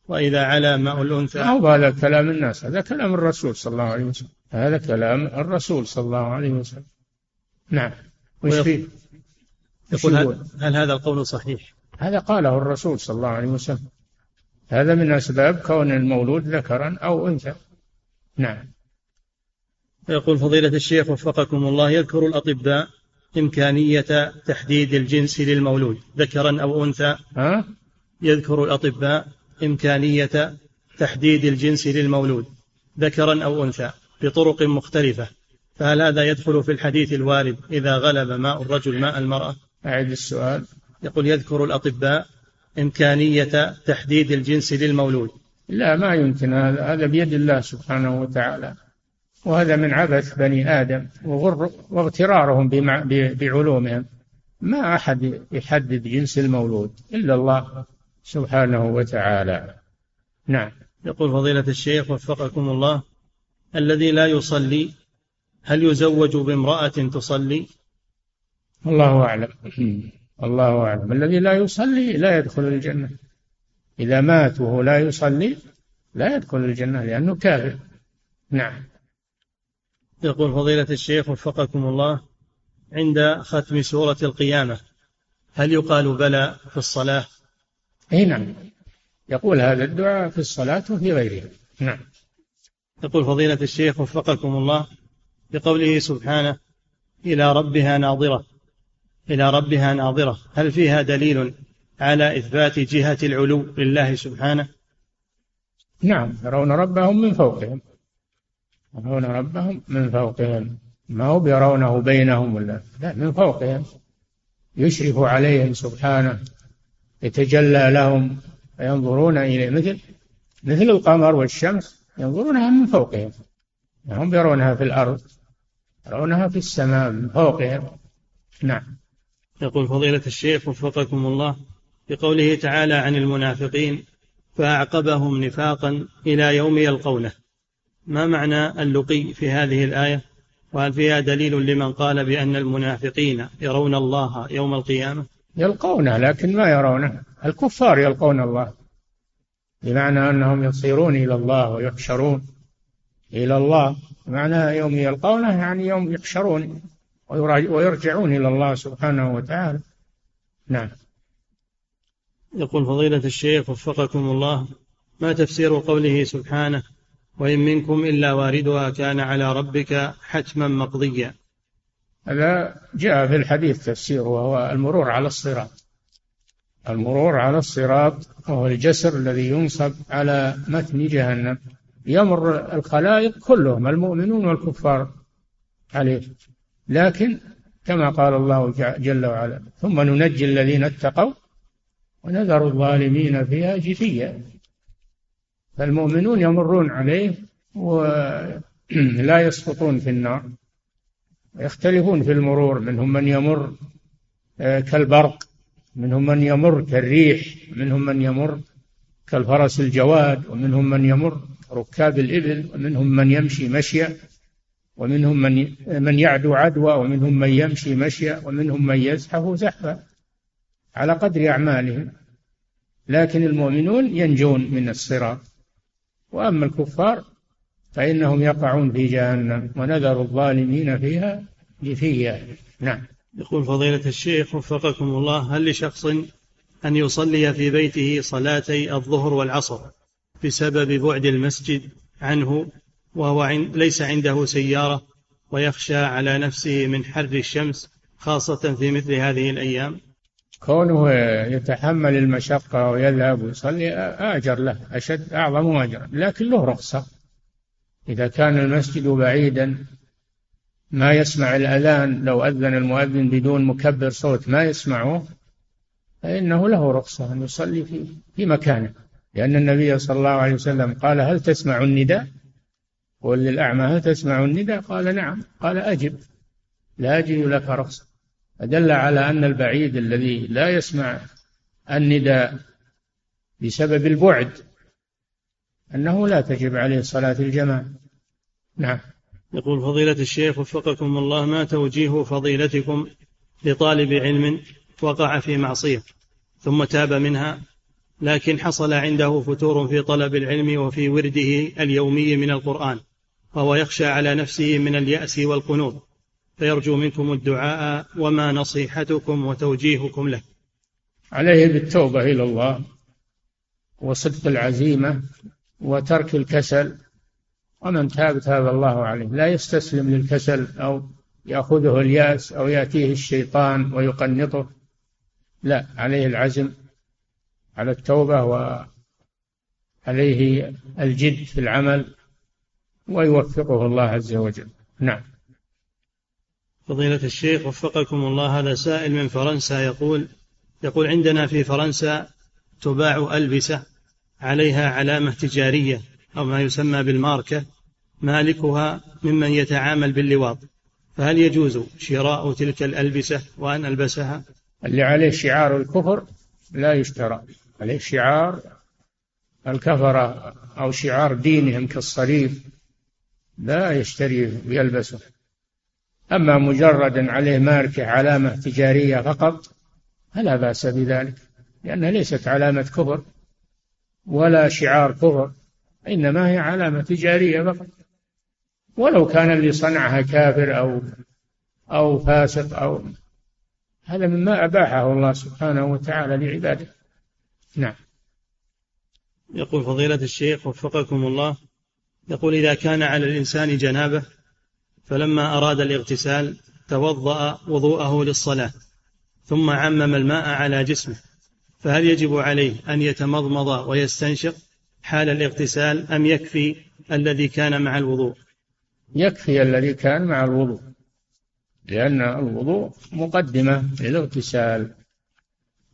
وإذا علا ماء الأنثى أو هذا كلام الناس هذا كلام الرسول صلى الله عليه وسلم. هذا كلام الرسول صلى الله عليه وسلم. نعم. وش فيه؟ يقول هل, هل هذا القول صحيح؟ هذا قاله الرسول صلى الله عليه وسلم. هذا من أسباب كون المولود ذكرا أو أنثى. نعم. يقول فضيلة الشيخ وفقكم الله يذكر الأطباء إمكانية تحديد الجنس للمولود ذكرا أو أنثى. ها؟ يذكر الأطباء إمكانية تحديد الجنس للمولود ذكرا أو أنثى بطرق مختلفة. فهل هذا يدخل في الحديث الوارد إذا غلب ماء الرجل ماء المرأة؟ أعد السؤال. يقول يذكر الأطباء إمكانية تحديد الجنس للمولود. لا ما يمكن. هذا هذا بيد الله سبحانه وتعالى. وهذا من عبث بني آدم وغر واغترارهم بعلومهم. ما أحد يحدد جنس المولود إلا الله سبحانه وتعالى. نعم. يقول فضيلة الشيخ وفقكم الله الذي لا يصلي هل يزوج بامرأة تصلي؟ الله أعلم. الله أعلم. الذي لا يصلي لا يدخل الجنة. إذا مات وهو لا يصلي لا يدخل الجنة لأنه كافر. نعم. يقول فضيلة الشيخ وفقكم الله عند ختم سورة القيامة هل يقال بلى في الصلاة؟ أي نعم. يقول هذا الدعاء في الصلاة وفي غيرها. نعم. يقول فضيلة الشيخ وفقكم الله بقوله سبحانه إلى ربها ناظرة. إلى ربها ناظرة. هل فيها دليل على إثبات جهة العلو لله سبحانه؟ نعم. يرون ربهم من فوقهم. يرون ربهم من فوقهم. ما هو يرونه بينهم ولا لا من فوقهم. يشرف عليهم سبحانه يتجلى لهم فينظرون إليه. مثل مثل القمر والشمس ينظرونها من فوقهم. هم يرونها في الأرض يرونها في السماء من فوقهم. نعم. يقول فضيلة الشيخ وفقكم الله بقوله تعالى عن المنافقين فأعقبهم نفاقا إلى يوم يلقونه. ما معنى اللقي في هذه الآية؟ وهل فيها دليل لمن قال بأن المنافقين يرون الله يوم القيامة؟ يلقونه لكن ما يرونه. الكفار يلقون الله بمعنى أنهم يصيرون إلى الله ويحشرون إلى الله. معنى يوم يلقونه يعني يوم يحشرون ويرجعون إلى الله سبحانه وتعالى. نعم. يقول فضيلة الشيخ وفقكم الله ما تفسير قوله سبحانه وإن منكم إلا واردها كان على ربك حتما مقضيا. هذا جاء في الحديث تفسير وهو المرور على الصراط. المرور على الصراط وهو الجسر الذي ينصب على متن جهنم. يمر الخلائق كلهم المؤمنون والكفار عليه. لكن كما قال الله جل وعلا ثم ننجي الذين اتقوا ونذر الظالمين فيها جثيا. فالمؤمنون يمرون عليه ولا يسقطون في النار يختلفون في المرور منهم من يمر آه، كالبرق منهم من يمر كالريح منهم من يمر كالفرس الجواد ومنهم من يمر ركاب الإبل ومنهم من يمشي مشيا ومنهم من من يعدو عدوى ومنهم من يمشي مشيا ومنهم من يزحف زحفا على قدر أعمالهم. لكن المؤمنون ينجون من الصراط. وأما الكفار فإنهم يقعون في جهنم ونذر الظالمين فيها جثيا. نعم. يقول فضيلة الشيخ وفقكم الله هل لشخص أن يصلي في بيته صلاتي الظهر والعصر بسبب بعد المسجد عنه وهو ليس عنده سيارة ويخشى على نفسه من حر الشمس خاصة في مثل هذه الأيام؟ كونه يتحمل المشقة ويذهب ويصلي أجر له أشد أعظم أجرا لكن له رخصة. إذا كان المسجد بعيدا ما يسمع الأذان لو أذن المؤذن بدون مكبر صوت ما يسمعه فإنه له رخصة أن يصلي في في مكانه. لأن النبي صلى الله عليه وسلم قال هل تسمع النداء؟ قل للأعمى هل تسمع النداء؟ قال نعم. قال أجب. لا أجد لك رخصة. فدل على أن البعيد الذي لا يسمع النداء بسبب البعد أنه لا تجب عليه صلاة الجماعة. نعم. يقول فضيلة الشيخ وفقكم الله ما توجيه فضيلتكم لطالب علم وقع في معصية ثم تاب منها لكن حصل عنده فتور في طلب العلم وفي ورده اليومي من القرآن وهو يخشى على نفسه من اليأس والقنوط. فيرجو منكم الدعاء وما نصيحتكم وتوجيهكم له. عليه بالتوبة إلى الله وصدق العزيمة وترك الكسل ومن تاب تاب الله عليه. لا يستسلم للكسل أو يأخذه اليأس أو يأتيه الشيطان ويقنطه. لا عليه العزم على التوبة وعليه الجد في العمل ويوفقه الله عز وجل. نعم. فضيلة الشيخ وفقكم الله. هذا سائل من فرنسا يقول يقول عندنا في فرنسا تباع ألبسة عليها علامة تجارية أو ما يسمى بالماركة مالكها ممن يتعامل باللواط. فهل يجوز شراء تلك الألبسة وأن ألبسها؟ اللي عليه شعار الكفر لا يشترى. عليه شعار الكفرة أو شعار دينهم كالصليب لا يشتري ويلبسه أما مجرد عليه ماركة علامة تجارية فقط فلا بأس بذلك لأنها ليست علامة كفر ولا شعار كفر إنما هي علامة تجارية فقط. ولو كان اللي صنعها كافر أو أو فاسق أو هذا مما أباحه الله سبحانه وتعالى لعباده. نعم. يقول فضيلة الشيخ وفقكم الله يقول إذا كان على الإنسان جنابة فلما أراد الاغتسال توضأ وضوءه للصلاة ثم عمم الماء على جسمه. فهل يجب عليه أن يتمضمض ويستنشق حال الاغتسال أم يكفي الذي كان مع الوضوء؟ يكفي الذي كان مع الوضوء لأن الوضوء مقدمة للاغتسال.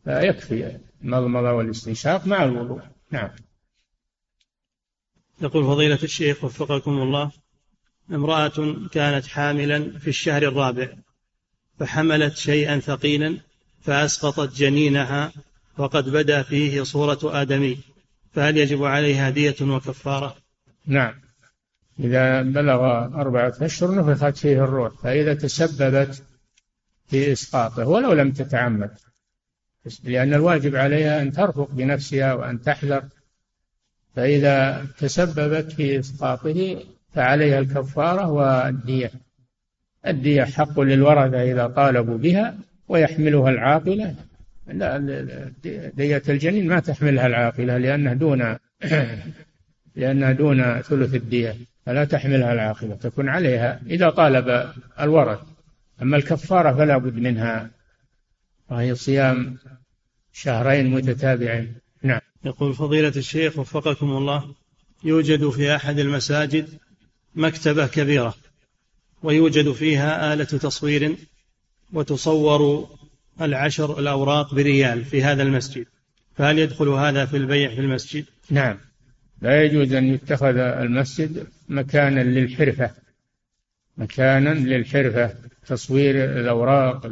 فيكفي المضمضة والاستنشاق مع الوضوء. نعم. يقول فضيلة الشيخ وفقكم الله امرأة كانت حاملا في الشهر الرابع فحملت شيئا ثقيلا فأسقطت جنينها وقد بدا فيه صورة آدمي. فهل يجب عليها دية وكفارة؟ نعم. إذا بلغ أربعة أشهر نفخت فيه الروح فإذا تسببت في إسقاطه ولو لم تتعمد. لأن الواجب عليها أن ترفق بنفسها وأن تحذر. فإذا تسببت في إسقاطه فعليها الكفارة والدية. الدية حق للورثة إذا طالبوا بها ويحملها العاقلة. لا دية الجنين ما تحملها العاقلة لأنها دون لأنها دون ثلث الدية فلا تحملها العاقلة تكون عليها إذا طالب الورث. أما الكفارة فلا بد منها. وهي صيام شهرين متتابعين. نعم. يقول فضيلة الشيخ وفقكم الله يوجد في أحد المساجد مكتبة كبيرة ويوجد فيها آلة تصوير وتصور العشر الأوراق بريال في هذا المسجد. فهل يدخل هذا في البيع في المسجد؟ نعم. لا يجوز أن يتخذ المسجد مكانا للحرفة. مكانا للحرفة تصوير الأوراق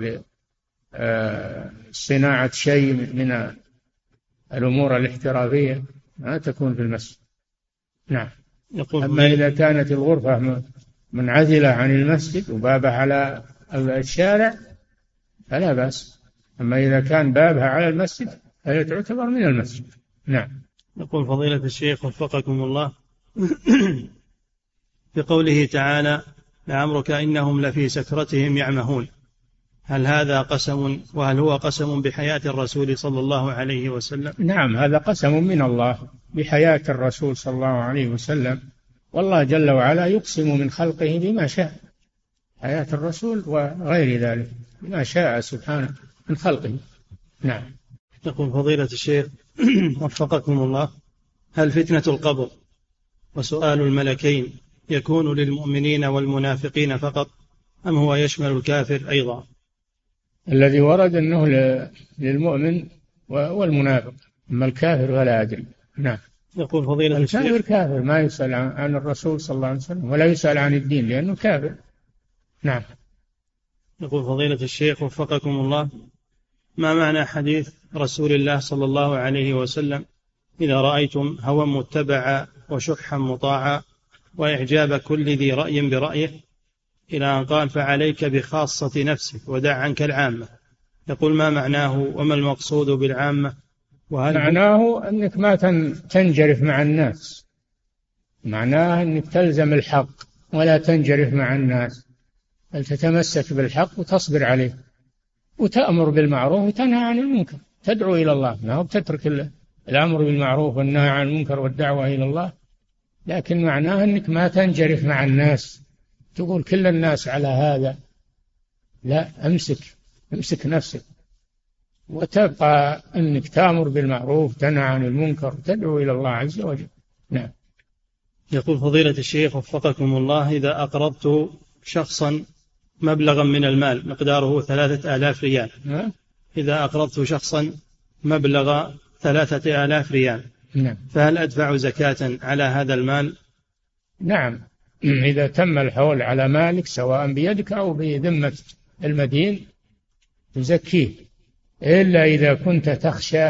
لصناعة شيء من الأمور الاحترافية ما تكون في المسجد. نعم. يقول أما إذا كانت الغرفة منعزلة عن المسجد وبابها على الشارع فلا بأس. أما إذا كان بابها على المسجد فهي تعتبر من المسجد. نعم. يقول فضيلة الشيخ وفقكم الله. بقوله تعالى لعمرك إنهم لفي سكرتهم يعمهون. هل هذا قسم وهل هو قسم بحياة الرسول صلى الله عليه وسلم؟ نعم هذا قسم من الله بحياة الرسول صلى الله عليه وسلم. والله جل وعلا يقسم من خلقه بما شاء حياة الرسول وغير ذلك بما شاء سبحانه من خلقه. نعم. يقول فضيلة الشيخ وفقكم الله هل فتنة القبر وسؤال الملكين يكون للمؤمنين والمنافقين فقط أم هو يشمل الكافر أيضا؟ الذي ورد أنه للمؤمن والمنافق. أما الكافر فلا أدري. نعم. يقول فضيلة الكافر كافر ما يسأل عن الرسول صلى الله عليه وسلم ولا يسأل عن الدين لأنه كافر. نعم. يقول فضيلة الشيخ وفقكم الله. ما معنى حديث رسول الله صلى الله عليه وسلم؟ إذا رأيتم هوى متبعا وشحا مطاعا وإعجاب كل ذي رأي برأيه إلى أن قال فعليك بخاصة نفسك ودع عنك العامة. يقول ما معناه وما المقصود بالعامة؟ وهل معناه أنك ما تنجرف مع الناس. معناه أنك تلزم الحق ولا تنجرف مع الناس. بل تتمسك بالحق وتصبر عليه. وتأمر بالمعروف وتنهى عن المنكر. تدعو إلى الله. ما هو بتترك الأمر بالمعروف والنهي عن المنكر والدعوة إلى الله. لكن معناه أنك ما تنجرف مع الناس. تقول كل الناس على هذا. لا امسك امسك نفسك. وتبقى انك تامر بالمعروف تنهى عن المنكر تدعو إلى الله عز وجل. نعم. يقول فضيلة الشيخ وفقكم الله إذا أقرضت شخصا مبلغا من المال مقداره ثلاثة آلاف ريال. نعم. إذا أقرضت شخصا مبلغ ثلاثة آلاف ريال نعم. فهل أدفع زكاة على هذا المال؟ نعم. إذا تم الحول على مالك سواء بيدك أو بذمة المدين تزكيه. إلا إذا كنت تخشى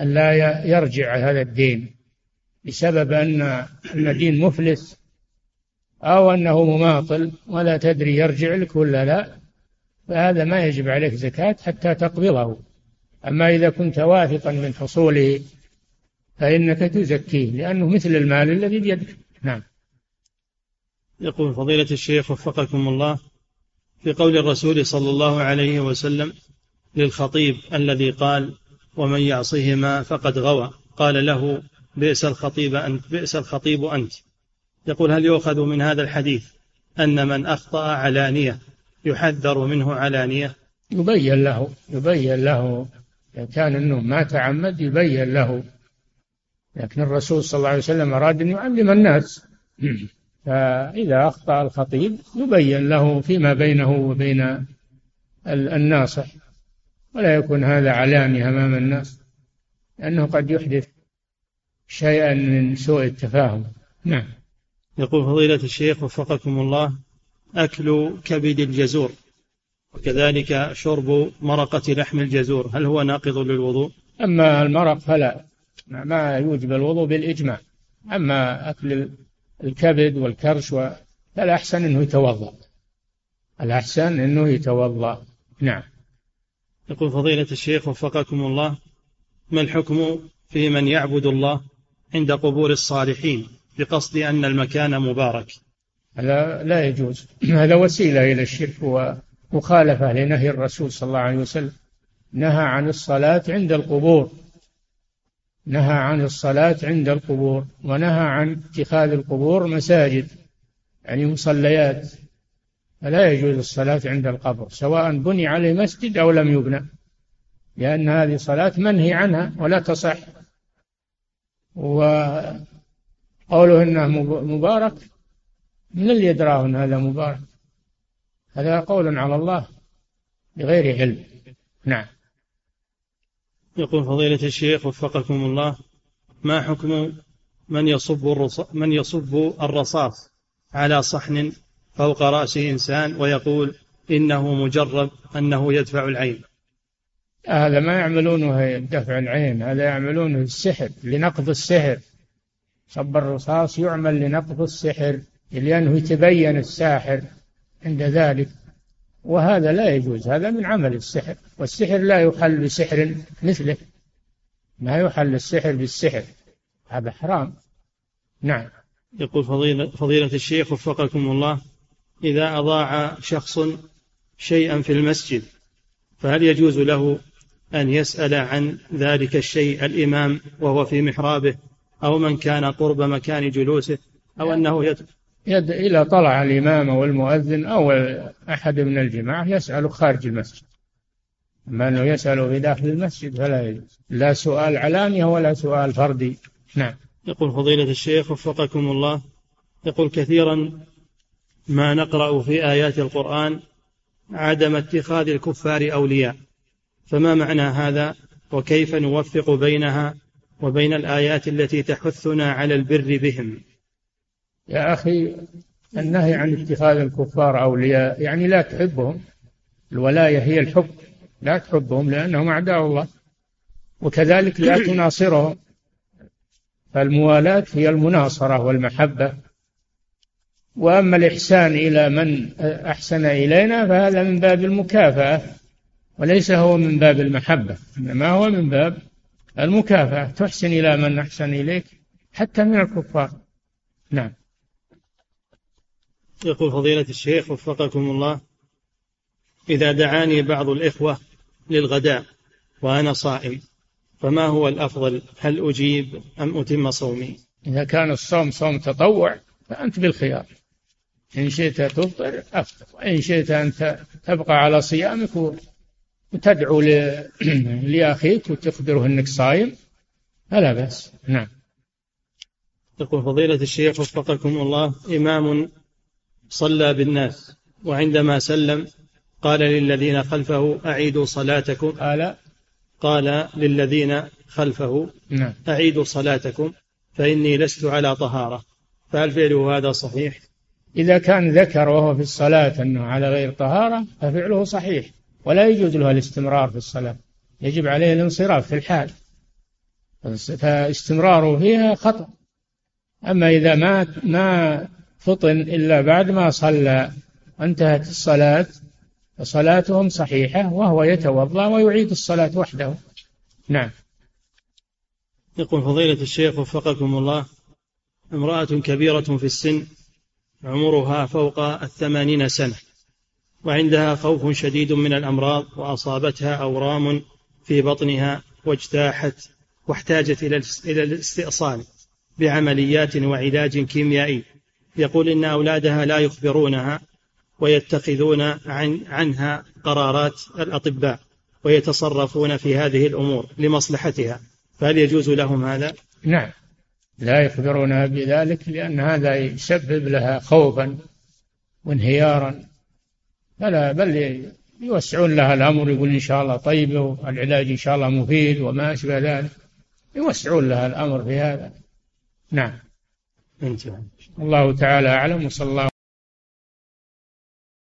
أن لا يرجع هذا الدين بسبب أن المدين مفلس أو أنه مماطل ولا تدري يرجع لك ولا لا فهذا ما يجب عليك زكاة حتى تقبضه. أما إذا كنت واثقا من حصوله فإنك تزكيه لأنه مثل المال الذي بيدك. نعم. يقول فضيلة الشيخ وفقكم الله في قول الرسول صلى الله عليه وسلم للخطيب الذي قال ومن يعصهما فقد غوى قال له بئس الخطيب أنت بئس الخطيب أنت يقول هل يؤخذ من هذا الحديث أن من أخطأ علانية يحذر منه علانية يبين له يبين له. إذا كان أنه ما تعمد يبين له. لكن الرسول صلى الله عليه وسلم أراد أن يعلم الناس. فإذا أخطأ الخطيب يبين له فيما بينه وبين الناصح ولا يكون هذا علاني أمام الناس لأنه قد يحدث شيئا من سوء التفاهم. نعم. يقول فضيلة الشيخ وفقكم الله أكل كبد الجزور وكذلك شرب مرقة لحم الجزور هل هو ناقض للوضوء؟ أما المرق فلا. ما يوجب الوضوء بالإجماع. أما أكل الكبد والكرش فالأحسن أنه يتوضأ. الأحسن أنه يتوضأ. نعم. يقول فضيلة الشيخ وفقكم الله ما الحكم في من يعبد الله عند قبور الصالحين بقصد أن المكان مبارك؟ هذا لا يجوز. هذا وسيلة إلى الشرك ومخالفة لنهي الرسول صلى الله عليه وسلم. نهى عن الصلاة عند القبور. نهى عن الصلاة عند القبور ونهى عن اتخاذ القبور مساجد يعني مصليات. فلا يجوز الصلاة عند القبر سواء بني عليه مسجد أو لم يبنى لأن هذه صلاة منهي عنها ولا تصح. وقوله إنه مبارك من اللي يدراه أن هذا مبارك؟ هذا قول على الله بغير علم. نعم. يقول فضيلة الشيخ وفقكم الله ما حكم من يصب من يصب الرصاص على صحن فوق رأس إنسان ويقول إنه مجرب أنه يدفع العين؟ هذا ما يعملونه دفع العين هذا يعملونه السحر لنقض السحر. صب الرصاص يعمل لنقض السحر لأنه يتبين الساحر عند ذلك. وهذا لا يجوز هذا من عمل السحر والسحر لا يحل بسحر مثله. ما يحل السحر بالسحر هذا حرام. نعم. يقول فضيلة, فضيلة الشيخ وفقكم الله إذا أضاع شخص شيئا في المسجد فهل يجوز له أن يسأل عن ذلك الشيء الإمام وهو في محرابه أو من كان قرب مكان جلوسه أو أنه يد يد إذا طلع الإمام أو المؤذن أو أحد من الجماعة يسأل خارج المسجد. أما أنه يسأل في داخل المسجد فلا يجوز. لا سؤال علانية ولا سؤال فردي. نعم. يقول فضيلة الشيخ وفقكم الله. يقول كثيرا ما نقرأ في آيات القرآن عدم اتخاذ الكفار أولياء. فما معنى هذا؟ وكيف نوفق بينها وبين الآيات التي تحثنا على البر بهم؟ يا أخي النهي عن اتخاذ الكفار أولياء يعني لا تحبهم. الولاية هي الحب. لا تحبهم لأنهم أعداء الله. وكذلك لا تناصرهم. فالموالاة هي المناصرة والمحبة. وأما الإحسان إلى من أحسن إلينا فهذا من باب المكافأة. وليس هو من باب المحبة إنما هو من باب المكافأة. تحسن إلى من أحسن إليك حتى من الكفار. نعم. يقول فضيلة الشيخ وفقكم الله إذا دعاني بعض الإخوة للغداء وأنا صائم فما هو الأفضل؟ هل أجيب أم أتم صومي؟ إذا كان الصوم صوم تطوع فأنت بالخيار. إن شئت تفطر أفطر. وإن شئت أن تبقى على صيامك وتدعو لأخيك وتخبره أنك صايم فلا بأس. نعم. يقول فضيلة الشيخ وفقكم الله إمام صلى بالناس وعندما سلم قال للذين خلفه أعيدوا صلاتكم قال قال للذين خلفه نعم. أعيدوا صلاتكم فإني لست على طهارة. فهل فعله هذا صحيح؟ إذا كان ذكر وهو في الصلاة أنه على غير طهارة ففعله صحيح ولا يجوز له الاستمرار في الصلاة. يجب عليه الانصراف في الحال. فاستمراره فيها خطأ. أما إذا ما ما فطن إلا بعد ما صلى. وانتهت الصلاة فصلاتهم صحيحة وهو يتوضأ ويعيد الصلاة وحده. نعم. يقول فضيلة الشيخ وفقكم الله امرأة كبيرة في السن عمرها فوق الثمانين سنة وعندها خوف شديد من الأمراض وأصابتها أورام في بطنها واجتاحت واحتاجت إلى الاستئصال بعمليات وعلاج كيميائي. يقول إن أولادها لا يخبرونها ويتخذون عن عنها قرارات الأطباء ويتصرفون في هذه الأمور لمصلحتها. فهل يجوز لهم هذا؟ نعم. لا يخبرونها بذلك لأن هذا يسبب لها خوفا وانهيارا. فلا بل يوسعون لها الأمر يقول إن شاء الله طيبة والعلاج إن شاء الله مفيد وما أشبه ذلك. يوسعون لها الأمر في هذا. نعم. انتهى الله تعالى أعلم وصلى الله